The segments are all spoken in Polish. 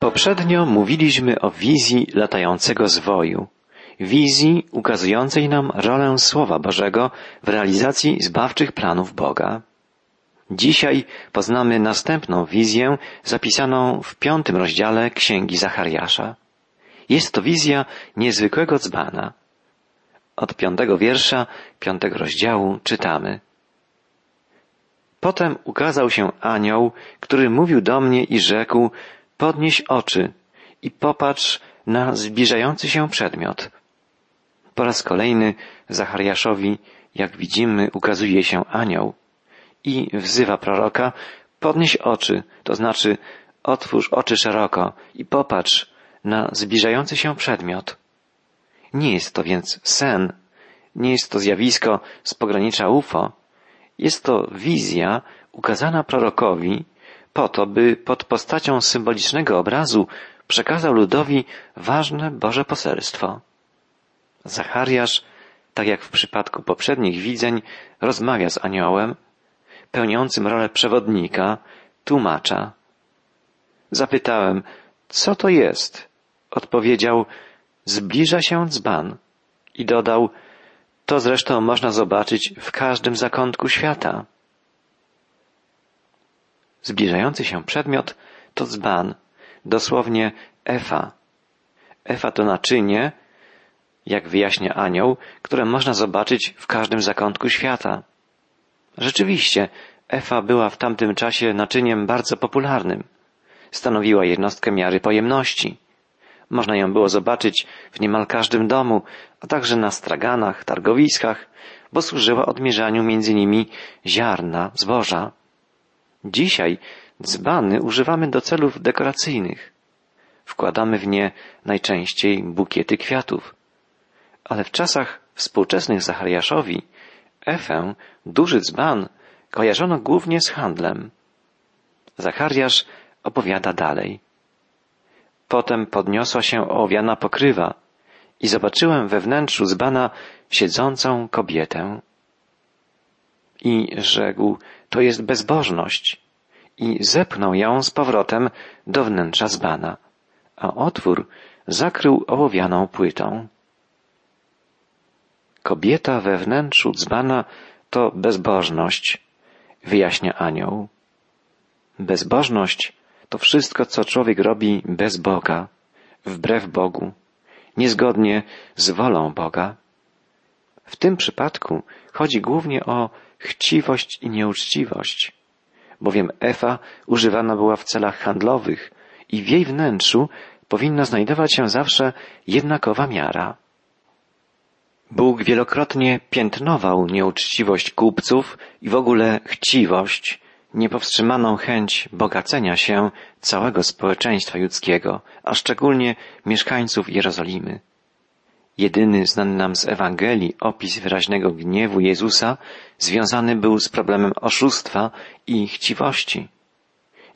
Poprzednio mówiliśmy o wizji latającego zwoju, wizji ukazującej nam rolę Słowa Bożego w realizacji zbawczych planów Boga. Dzisiaj poznamy następną wizję zapisaną w piątym rozdziale Księgi Zachariasza. Jest to wizja niezwykłego dzbana. Od piątego wiersza piątego rozdziału czytamy. Potem ukazał się anioł, który mówił do mnie i rzekł, podnieś oczy i popatrz na zbliżający się przedmiot. Po raz kolejny Zachariaszowi, jak widzimy, ukazuje się anioł i wzywa proroka, podnieś oczy, to znaczy otwórz oczy szeroko i popatrz na zbliżający się przedmiot. Nie jest to więc sen, nie jest to zjawisko z pogranicza UFO, jest to wizja ukazana prorokowi po to, by pod postacią symbolicznego obrazu przekazał ludowi ważne Boże poselstwo. Zachariasz, tak jak w przypadku poprzednich widzeń, rozmawia z aniołem, pełniącym rolę przewodnika, tłumacza. Zapytałem, co to jest? Odpowiedział, zbliża się dzban. I dodał, to zresztą można zobaczyć w każdym zakątku świata. Zbliżający się przedmiot to dzban, dosłownie efa. Efa to naczynie, jak wyjaśnia anioł, które można zobaczyć w każdym zakątku świata. Rzeczywiście, Efa była w tamtym czasie naczyniem bardzo popularnym. Stanowiła jednostkę miary pojemności. Można ją było zobaczyć w niemal każdym domu, a także na straganach, targowiskach, bo służyła odmierzaniu między nimi ziarna, zboża. Dzisiaj dzbany używamy do celów dekoracyjnych. Wkładamy w nie najczęściej bukiety kwiatów. Ale w czasach współczesnych Zachariaszowi Efę, duży dzban, kojarzono głównie z handlem. Zachariasz opowiada dalej. Potem podniosła się owiana pokrywa i zobaczyłem we wnętrzu dzbana siedzącą kobietę. I rzekł, to jest bezbożność. I zepnął ją z powrotem do wnętrza dzbana, a otwór zakrył ołowianą płytą. Kobieta we wnętrzu dzbana to bezbożność, wyjaśnia anioł. Bezbożność to wszystko, co człowiek robi bez Boga, wbrew Bogu, niezgodnie z wolą Boga. W tym przypadku chodzi głównie o chciwość i nieuczciwość, bowiem Efa używana była w celach handlowych i w jej wnętrzu powinna znajdować się zawsze jednakowa miara. Bóg wielokrotnie piętnował nieuczciwość kupców i w ogóle chciwość, niepowstrzymaną chęć bogacenia się całego społeczeństwa ludzkiego, a szczególnie mieszkańców Jerozolimy. Jedyny znany nam z Ewangelii opis wyraźnego gniewu Jezusa związany był z problemem oszustwa i chciwości.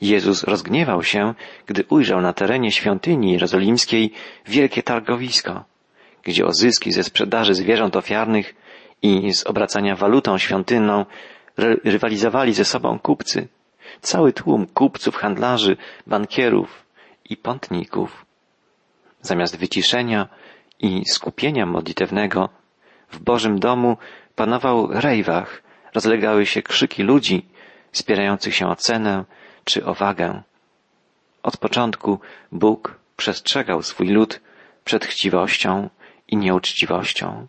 Jezus rozgniewał się, gdy ujrzał na terenie świątyni jerozolimskiej wielkie targowisko gdzie o zyski ze sprzedaży zwierząt ofiarnych i z obracania walutą świątynną rywalizowali ze sobą kupcy. Cały tłum kupców, handlarzy, bankierów i pątników. Zamiast wyciszenia i skupienia modlitewnego w Bożym domu panował rejwach, rozlegały się krzyki ludzi spierających się o cenę czy o wagę. Od początku Bóg przestrzegał swój lud przed chciwością i nieuczciwością.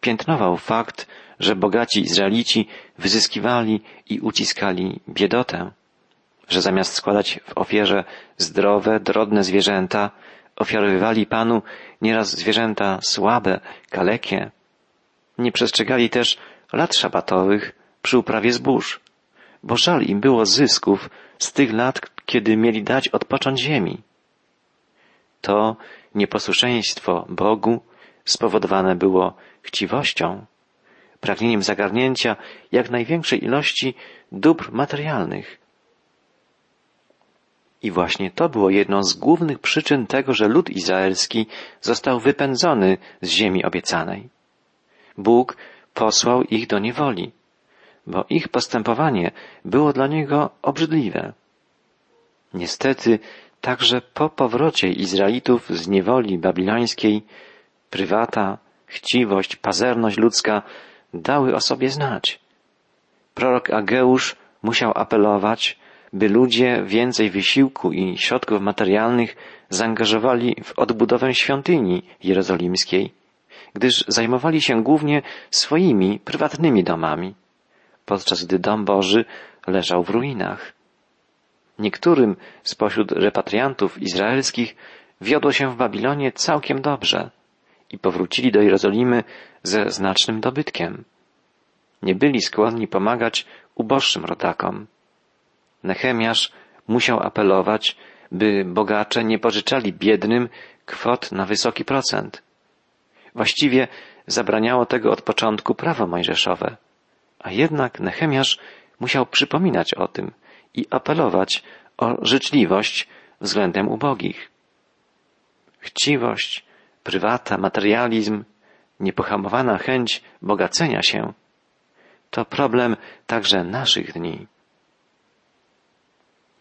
Piętnował fakt, że bogaci Izraelici wyzyskiwali i uciskali biedotę, że zamiast składać w ofierze zdrowe, drodne zwierzęta, ofiarowywali Panu nieraz zwierzęta słabe, kalekie. Nie przestrzegali też lat szabatowych przy uprawie zbóż, bo żal im było zysków z tych lat, kiedy mieli dać odpocząć ziemi. To nieposłuszeństwo Bogu spowodowane było chciwością, pragnieniem zagarnięcia jak największej ilości dóbr materialnych. I właśnie to było jedną z głównych przyczyn tego, że lud izraelski został wypędzony z ziemi obiecanej. Bóg posłał ich do niewoli, bo ich postępowanie było dla niego obrzydliwe. Niestety także po powrocie Izraelitów z niewoli babilońskiej, prywata, chciwość, pazerność ludzka dały o sobie znać. Prorok Ageusz musiał apelować, by ludzie więcej wysiłku i środków materialnych zaangażowali w odbudowę świątyni jerozolimskiej, gdyż zajmowali się głównie swoimi prywatnymi domami, podczas gdy dom Boży leżał w ruinach. Niektórym spośród repatriantów izraelskich wiodło się w Babilonie całkiem dobrze i powrócili do Jerozolimy ze znacznym dobytkiem. Nie byli skłonni pomagać uboższym rodakom. Nechemiasz musiał apelować, by bogacze nie pożyczali biednym kwot na wysoki procent. Właściwie zabraniało tego od początku prawo mojżeszowe, a jednak Nechemiasz musiał przypominać o tym i apelować o życzliwość względem ubogich. Chciwość, prywata, materializm, niepohamowana chęć bogacenia się to problem także naszych dni.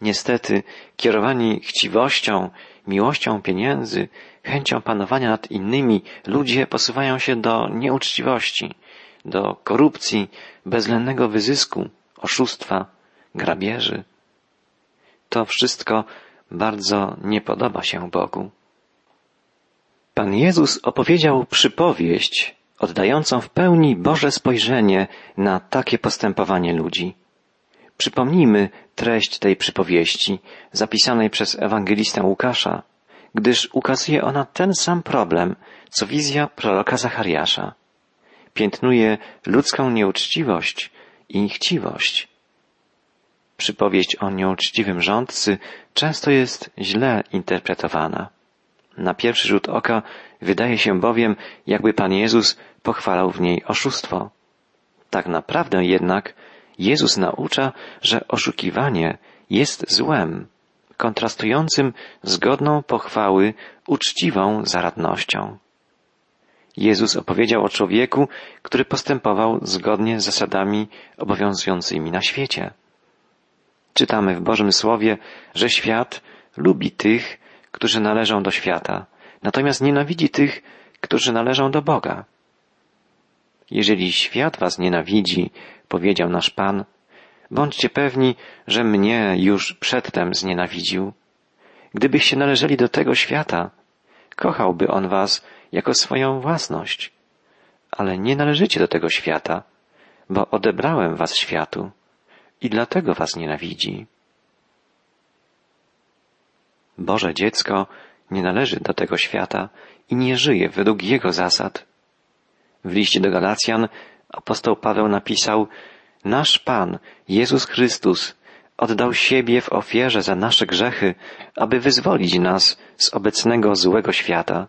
Niestety, kierowani chciwością, miłością pieniędzy, chęcią panowania nad innymi, ludzie posuwają się do nieuczciwości, do korupcji, bezwzględnego wyzysku, oszustwa, grabieży. To wszystko bardzo nie podoba się Bogu. Pan Jezus opowiedział przypowieść oddającą w pełni Boże spojrzenie na takie postępowanie ludzi. Przypomnijmy treść tej przypowieści zapisanej przez ewangelistę Łukasza, gdyż ukazuje ona ten sam problem, co wizja proroka Zachariasza. Piętnuje ludzką nieuczciwość i chciwość. Przypowieść o nieuczciwym rządcy często jest źle interpretowana. Na pierwszy rzut oka wydaje się bowiem, jakby Pan Jezus pochwalał w niej oszustwo. Tak naprawdę jednak Jezus naucza, że oszukiwanie jest złem, kontrastującym z godną pochwały uczciwą zaradnością. Jezus opowiedział o człowieku, który postępował zgodnie z zasadami obowiązującymi na świecie. Czytamy w Bożym Słowie, że świat lubi tych, którzy należą do świata, natomiast nienawidzi tych, którzy należą do Boga. Jeżeli świat was nienawidzi, powiedział nasz Pan, bądźcie pewni, że mnie już przedtem znienawidził. Gdybyście należeli do tego świata, kochałby on was jako swoją własność. Ale nie należycie do tego świata, bo odebrałem was światu i dlatego was nienawidzi. Boże dziecko nie należy do tego świata i nie żyje według jego zasad. W liście do Galacjan apostoł Paweł napisał, Nasz Pan, Jezus Chrystus, oddał siebie w ofierze za nasze grzechy, aby wyzwolić nas z obecnego złego świata,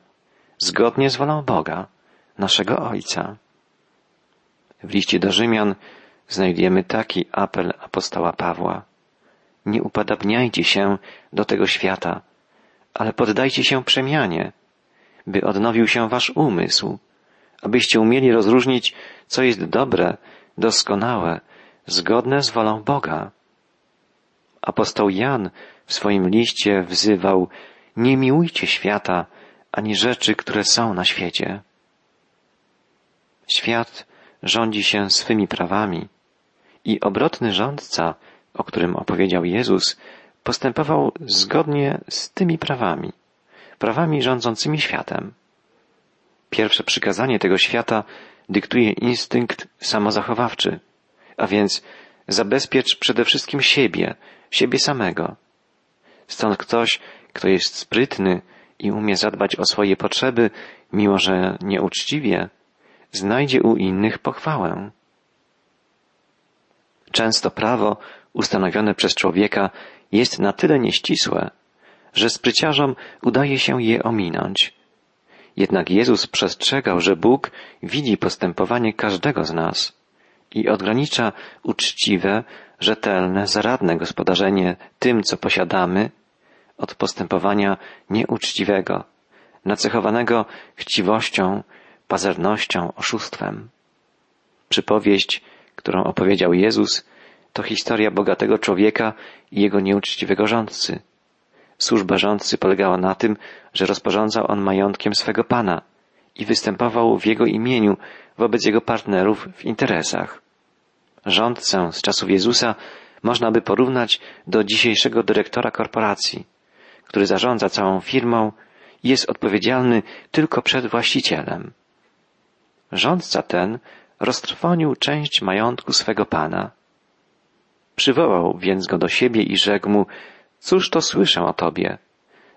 zgodnie z wolą Boga, naszego Ojca. W liście do Rzymian znajdujemy taki apel apostoła Pawła. Nie upadabniajcie się do tego świata, ale poddajcie się przemianie, by odnowił się wasz umysł, abyście umieli rozróżnić, co jest dobre, doskonałe, zgodne z wolą Boga. Apostoł Jan w swoim liście wzywał, nie miłujcie świata, ani rzeczy, które są na świecie. Świat rządzi się swymi prawami i obrotny rządca, o którym opowiedział Jezus, postępował zgodnie z tymi prawami, prawami rządzącymi światem. Pierwsze przykazanie tego świata dyktuje instynkt samozachowawczy, a więc zabezpiecz przede wszystkim siebie, siebie samego. Stąd ktoś, kto jest sprytny i umie zadbać o swoje potrzeby, mimo że nieuczciwie, znajdzie u innych pochwałę. Często prawo ustanowione przez człowieka jest na tyle nieścisłe, że spryciarzom udaje się je ominąć. Jednak Jezus przestrzegał, że Bóg widzi postępowanie każdego z nas i odgranicza uczciwe, rzetelne, zaradne gospodarzenie tym, co posiadamy, od postępowania nieuczciwego, nacechowanego chciwością, pazernością, oszustwem. Przypowieść, którą opowiedział Jezus, to historia bogatego człowieka i jego nieuczciwego rządcy. Służba rządcy polegała na tym, że rozporządzał on majątkiem swego pana i występował w jego imieniu wobec jego partnerów w interesach. Rządcę z czasów Jezusa można by porównać do dzisiejszego dyrektora korporacji, który zarządza całą firmą i jest odpowiedzialny tylko przed właścicielem. Rządca ten roztrwonił część majątku swego pana. Przywołał więc go do siebie i rzekł mu, cóż to słyszę o tobie?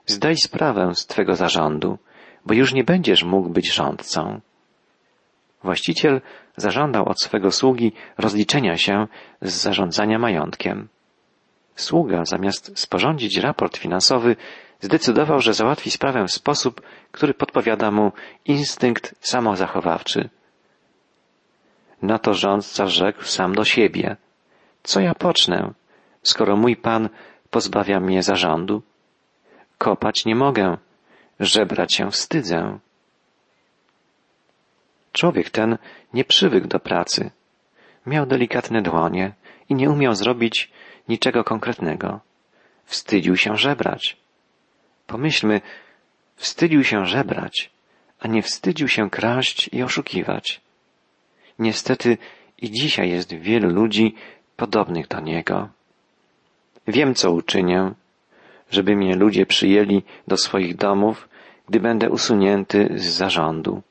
Zdaj sprawę z twego zarządu, bo już nie będziesz mógł być rządcą. Właściciel zażądał od swego sługi rozliczenia się z zarządzania majątkiem. Sługa, zamiast sporządzić raport finansowy, zdecydował, że załatwi sprawę w sposób, który podpowiada mu instynkt samozachowawczy. Na to rządca rzekł sam do siebie. Co ja pocznę, skoro mój pan pozbawia mnie zarządu? Kopać nie mogę, żebrać się wstydzę. Człowiek ten nie przywykł do pracy. Miał delikatne dłonie i nie umiał zrobić niczego konkretnego. Wstydził się żebrać. Pomyślmy, wstydził się żebrać, a nie wstydził się kraść i oszukiwać. Niestety i dzisiaj jest wielu ludzi podobnych do niego. Wiem, co uczynię, żeby mnie ludzie przyjęli do swoich domów, gdy będę usunięty z zarządu.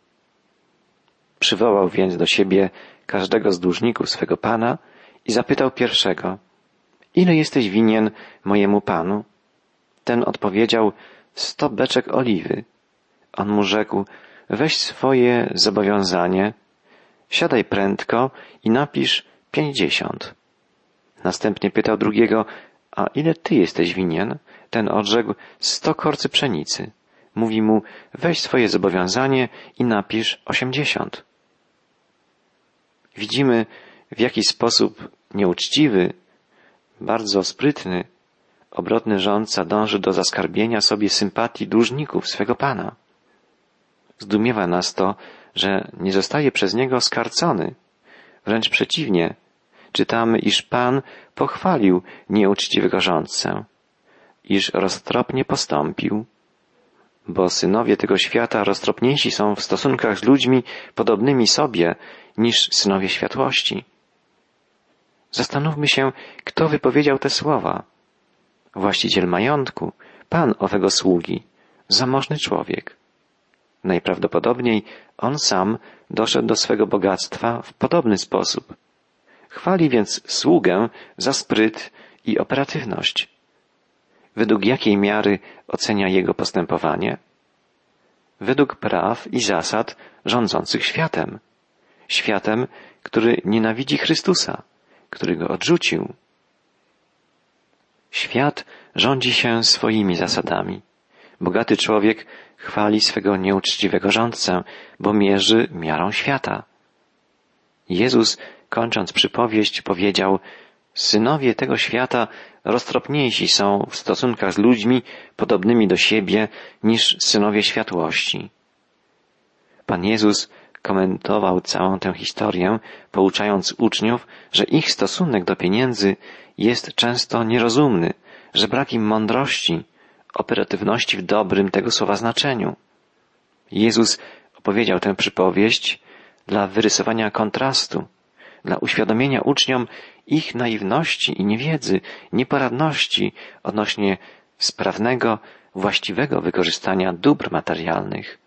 Przywołał więc do siebie każdego z dłużników swego pana i zapytał pierwszego, ile jesteś winien mojemu panu? Ten odpowiedział, sto beczek oliwy. On mu rzekł, weź swoje zobowiązanie, siadaj prędko i napisz pięćdziesiąt. Następnie pytał drugiego, a ile ty jesteś winien? Ten odrzekł, sto korcy pszenicy. Mówi mu, weź swoje zobowiązanie i napisz osiemdziesiąt. Widzimy, w jaki sposób nieuczciwy, bardzo sprytny, obrotny rządca dąży do zaskarbienia sobie sympatii dłużników swego pana. Zdumiewa nas to, że nie zostaje przez niego skarcony. Wręcz przeciwnie, czytamy, iż Pan pochwalił nieuczciwego rządcę, iż roztropnie postąpił, bo synowie tego świata roztropniejsi są w stosunkach z ludźmi podobnymi sobie niż synowie światłości. Zastanówmy się, kto wypowiedział te słowa. Właściciel majątku, pan owego sługi, zamożny człowiek. Najprawdopodobniej on sam doszedł do swego bogactwa w podobny sposób. Chwali więc sługę za spryt i operatywność. Według jakiej miary ocenia jego postępowanie? Według praw i zasad rządzących światem. Światem, który nienawidzi Chrystusa, który go odrzucił. Świat rządzi się swoimi zasadami. Bogaty człowiek chwali swego nieuczciwego rządcę, bo mierzy miarą świata. Jezus, kończąc przypowieść, powiedział, synowie tego świata roztropniejsi są w stosunkach z ludźmi podobnymi do siebie niż synowie światłości. Pan Jezus komentował całą tę historię, pouczając uczniów, że ich stosunek do pieniędzy jest często nierozumny, że brak im mądrości, operatywności w dobrym tego słowa znaczeniu. Jezus opowiedział tę przypowieść dla wyrysowania kontrastu, dla uświadomienia uczniom ich naiwności i niewiedzy, nieporadności odnośnie sprawnego, właściwego wykorzystania dóbr materialnych.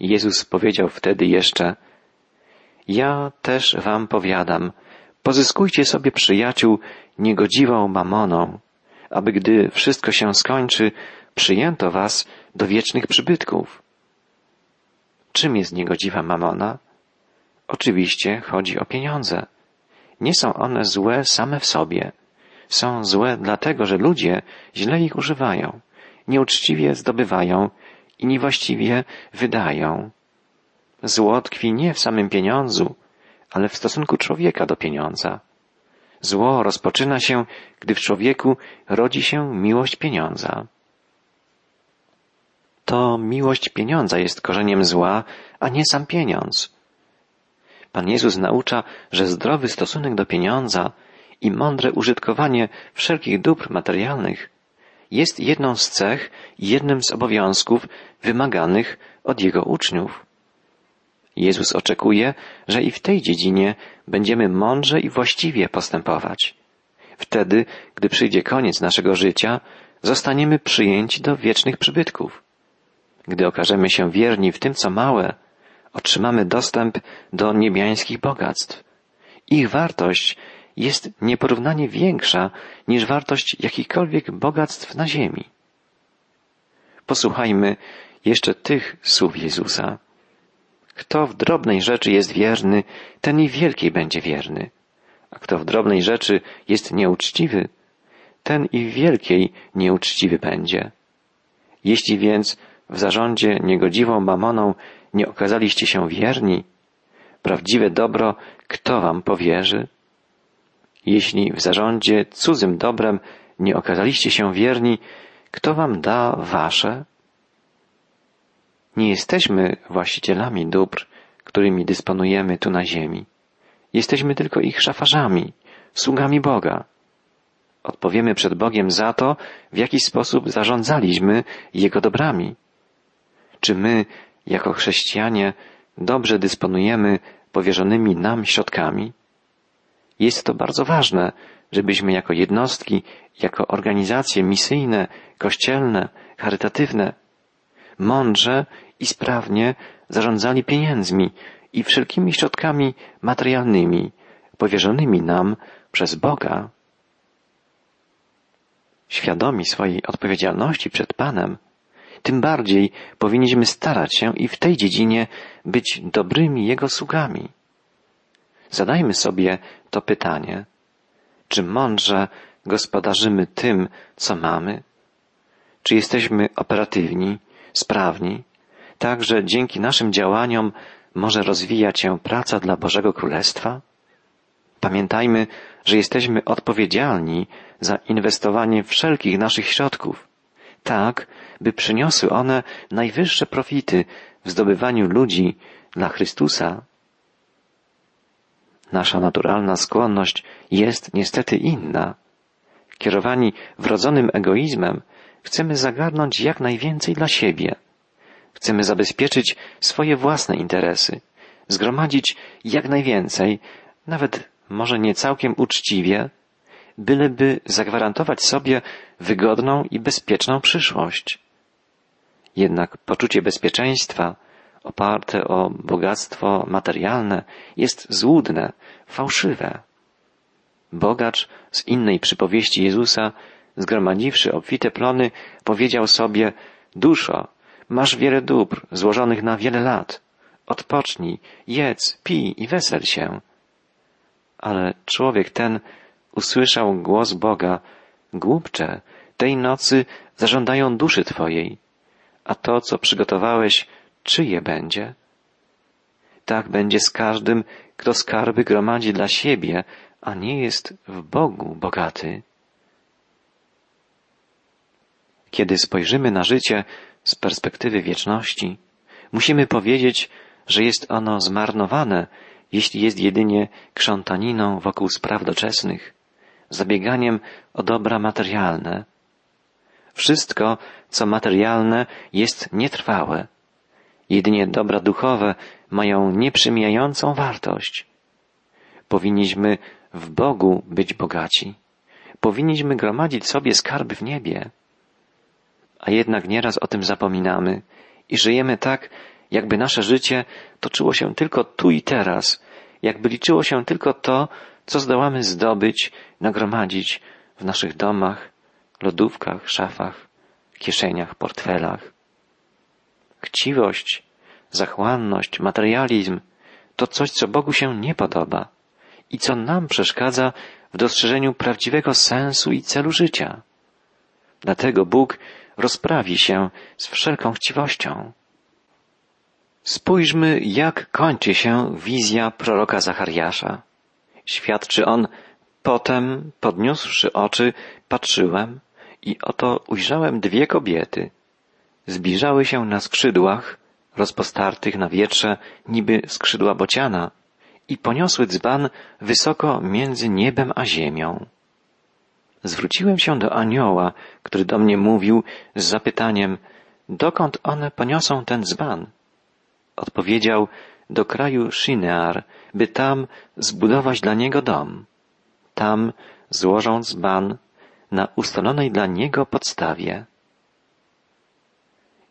Jezus powiedział wtedy jeszcze, ja też wam powiadam, pozyskujcie sobie przyjaciół niegodziwą mamoną, aby gdy wszystko się skończy, przyjęto was do wiecznych przybytków. Czym jest niegodziwa mamona? Oczywiście chodzi o pieniądze. Nie są one złe same w sobie. Są złe dlatego, że ludzie źle ich używają, nieuczciwie zdobywają i niewłaściwie wydają. Zło tkwi nie w samym pieniądzu, ale w stosunku człowieka do pieniądza. Zło rozpoczyna się, gdy w człowieku rodzi się miłość pieniądza. To miłość pieniądza jest korzeniem zła, a nie sam pieniądz. Pan Jezus naucza, że zdrowy stosunek do pieniądza i mądre użytkowanie wszelkich dóbr materialnych jest jedną z cech i jednym z obowiązków wymaganych od Jego uczniów. Jezus oczekuje, że i w tej dziedzinie będziemy mądrze i właściwie postępować. Wtedy, gdy przyjdzie koniec naszego życia, zostaniemy przyjęci do wiecznych przybytków. Gdy okażemy się wierni w tym, co małe, otrzymamy dostęp do niebiańskich bogactw. Ich wartość jest nieporównanie większa niż wartość jakichkolwiek bogactw na ziemi. Posłuchajmy jeszcze tych słów Jezusa. Kto w drobnej rzeczy jest wierny, ten i wielkiej będzie wierny. A kto w drobnej rzeczy jest nieuczciwy, ten i w wielkiej nieuczciwy będzie. Jeśli więc w zarządzie niegodziwą mamoną nie okazaliście się wierni, prawdziwe dobro kto wam powierzy? Jeśli w zarządzie cudzym dobrem nie okazaliście się wierni, kto wam da wasze? Nie jesteśmy właścicielami dóbr, którymi dysponujemy tu na ziemi. Jesteśmy tylko ich szafarzami, sługami Boga. Odpowiemy przed Bogiem za to, w jaki sposób zarządzaliśmy Jego dobrami. Czy my, jako chrześcijanie, dobrze dysponujemy powierzonymi nam środkami? Jest to bardzo ważne, żebyśmy jako jednostki, jako organizacje misyjne, kościelne, charytatywne, mądrze i sprawnie zarządzali pieniędzmi i wszelkimi środkami materialnymi powierzonymi nam przez Boga. Świadomi swojej odpowiedzialności przed Panem, tym bardziej powinniśmy starać się i w tej dziedzinie być dobrymi Jego sługami. Zadajmy sobie to pytanie, czy mądrze gospodarzymy tym, co mamy? Czy jesteśmy operatywni, sprawni, tak że dzięki naszym działaniom może rozwijać się praca dla Bożego Królestwa? Pamiętajmy, że jesteśmy odpowiedzialni za inwestowanie wszelkich naszych środków, tak, by przyniosły one najwyższe profity w zdobywaniu ludzi dla Chrystusa. Nasza naturalna skłonność jest niestety inna. Kierowani wrodzonym egoizmem, chcemy zagarnąć jak najwięcej dla siebie. Chcemy zabezpieczyć swoje własne interesy, zgromadzić jak najwięcej, nawet może nie całkiem uczciwie, byleby zagwarantować sobie wygodną i bezpieczną przyszłość. Jednak poczucie bezpieczeństwa oparte o bogactwo materialne jest złudne, fałszywe. Bogacz z innej przypowieści Jezusa, zgromadziwszy obfite plony, powiedział sobie, duszo, masz wiele dóbr złożonych na wiele lat. Odpocznij, jedz, pij i wesel się. Ale człowiek ten usłyszał głos Boga, głupcze, tej nocy zażądają duszy Twojej, a to, co przygotowałeś, czyje będzie? Tak będzie z każdym, kto skarby gromadzi dla siebie, a nie jest w Bogu bogaty. Kiedy spojrzymy na życie z perspektywy wieczności, musimy powiedzieć, że jest ono zmarnowane, jeśli jest jedynie krzątaniną wokół spraw doczesnych, zabieganiem o dobra materialne. Wszystko, co materialne, jest nietrwałe. Jedynie dobra duchowe mają nieprzymijającą wartość. Powinniśmy w Bogu być bogaci. Powinniśmy gromadzić sobie skarby w niebie. A jednak nieraz o tym zapominamy i żyjemy tak, jakby nasze życie toczyło się tylko tu i teraz, jakby liczyło się tylko to, co zdołamy zdobyć, nagromadzić w naszych domach, lodówkach, szafach, kieszeniach, portfelach. Chciwość, zachłanność, materializm to coś, co Bogu się nie podoba i co nam przeszkadza w dostrzeżeniu prawdziwego sensu i celu życia. Dlatego Bóg rozprawi się z wszelką chciwością. Spójrzmy, jak kończy się wizja proroka Zachariasza. Świadczy on, potem, podniósłszy oczy, patrzyłem i oto ujrzałem dwie kobiety. Zbliżały się na skrzydłach, rozpostartych na wietrze, niby skrzydła bociana, i poniosły dzban wysoko między niebem a ziemią. Zwróciłem się do anioła, który do mnie mówił z zapytaniem, dokąd one poniosą ten dzban? Odpowiedział, do kraju Shinear, by tam zbudować dla niego dom. Tam złożą dzban na ustalonej dla niego podstawie.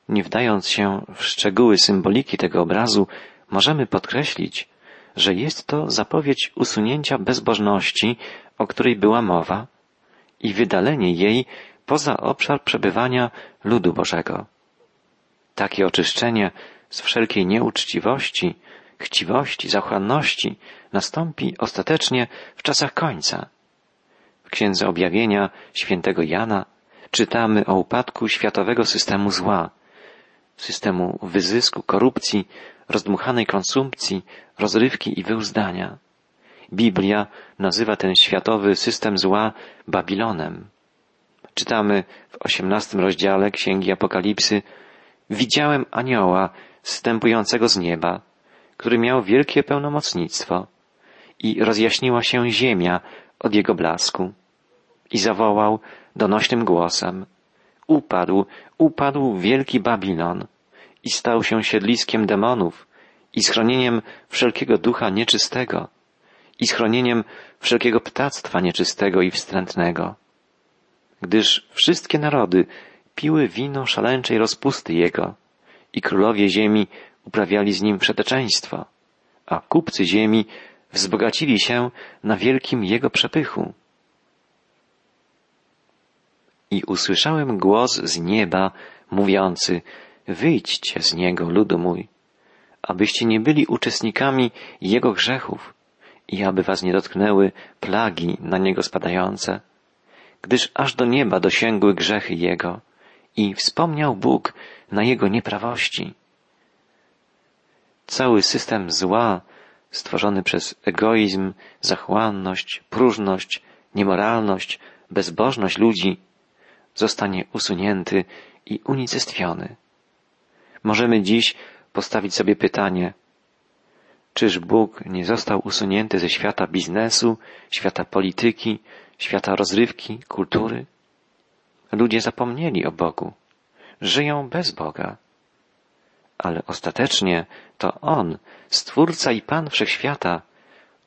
Nie wdając się w szczegóły symboliki tego obrazu, możemy podkreślić, że jest to zapowiedź usunięcia bezbożności, o której była mowa, i wydalenie jej poza obszar przebywania ludu Bożego. Takie oczyszczenie z wszelkiej nieuczciwości, chciwości, zachłanności nastąpi ostatecznie w czasach końca. W Księdze Objawienia świętego Jana czytamy o upadku światowego systemu zła, systemu wyzysku, korupcji, rozdmuchanej konsumpcji, rozrywki i wyuzdania. Biblia nazywa ten światowy system zła Babilonem. Czytamy w osiemnastym rozdziale Księgi Apokalipsy Widziałem anioła zstępującego z nieba, który miał wielkie pełnomocnictwo i rozjaśniła się ziemia od jego blasku. I zawołał donośnym głosem Upadł, upadł wielki Babilon i stał się siedliskiem demonów i schronieniem wszelkiego ducha nieczystego i schronieniem wszelkiego ptactwa nieczystego i wstrętnego. Gdyż wszystkie narody piły wino szaleńczej rozpusty jego i królowie ziemi uprawiali z nim przeteczeństwo, a kupcy ziemi wzbogacili się na wielkim jego przepychu. I usłyszałem głos z nieba mówiący, wyjdźcie z niego, ludu mój, abyście nie byli uczestnikami jego grzechów i aby was nie dotknęły plagi na niego spadające, gdyż aż do nieba dosięgły grzechy jego i wspomniał Bóg na jego nieprawości. Cały system zła, stworzony przez egoizm, zachłanność, próżność, niemoralność, bezbożność ludzi, zostanie usunięty i unicestwiony. Możemy dziś postawić sobie pytanie, czyż Bóg nie został usunięty ze świata biznesu, świata polityki, świata rozrywki, kultury? Ludzie zapomnieli o Bogu, żyją bez Boga. Ale ostatecznie to On, Stwórca i Pan Wszechświata,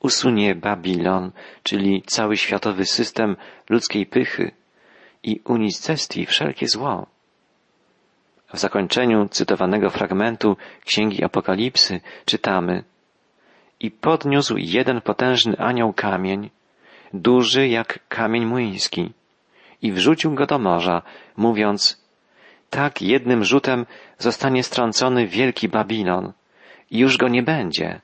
usunie Babilon, czyli cały światowy system ludzkiej pychy i unicestwi wszelkie zło. W zakończeniu cytowanego fragmentu Księgi Apokalipsy czytamy I podniósł jeden potężny anioł kamień, duży jak kamień młyński, i wrzucił go do morza, mówiąc Tak jednym rzutem zostanie strącony wielki Babilon. I już go nie będzie.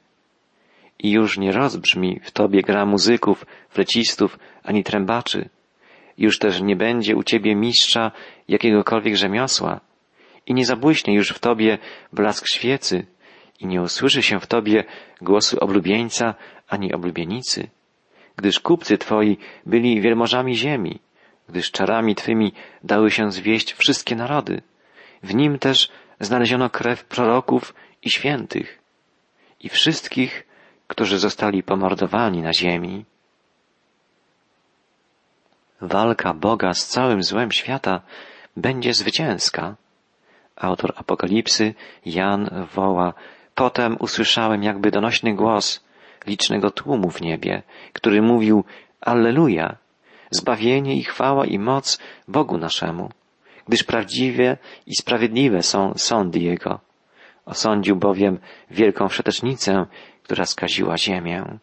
I już nie rozbrzmi w tobie gra muzyków, flecistów, ani trębaczy. Już też nie będzie u ciebie mistrza jakiegokolwiek rzemiosła. I nie zabłyśnie już w tobie blask świecy. I nie usłyszy się w tobie głosu oblubieńca ani oblubienicy, gdyż kupcy twoi byli wielmożami ziemi, gdyż czarami twymi dały się zwieść wszystkie narody. W nim też znaleziono krew proroków i świętych i wszystkich, którzy zostali pomordowani na ziemi. Walka Boga z całym złem świata będzie zwycięska. Autor Apokalipsy, Jan, woła, potem usłyszałem jakby donośny głos licznego tłumu w niebie, który mówił Alleluja, zbawienie i chwała i moc Bogu naszemu, gdyż prawdziwe i sprawiedliwe są sądy Jego. Osądził bowiem wielką wszetecznicę, która skaziła ziemię.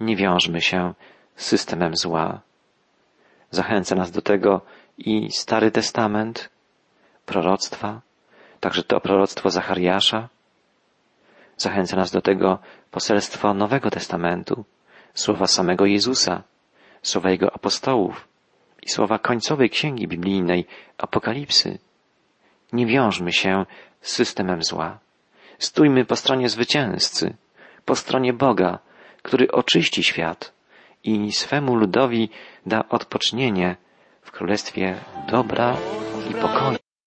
Nie wiążmy się z systemem zła. Zachęca nas do tego i Stary Testament, proroctwa, także to proroctwo Zachariasza. Zachęca nas do tego poselstwo Nowego Testamentu, słowa samego Jezusa, słowa Jego apostołów i słowa końcowej księgi biblijnej Apokalipsy. Nie wiążmy się z systemem zła. Stójmy po stronie zwycięzcy, po stronie Boga, który oczyści świat i swemu ludowi da odpocznienie w królestwie dobra i pokoju.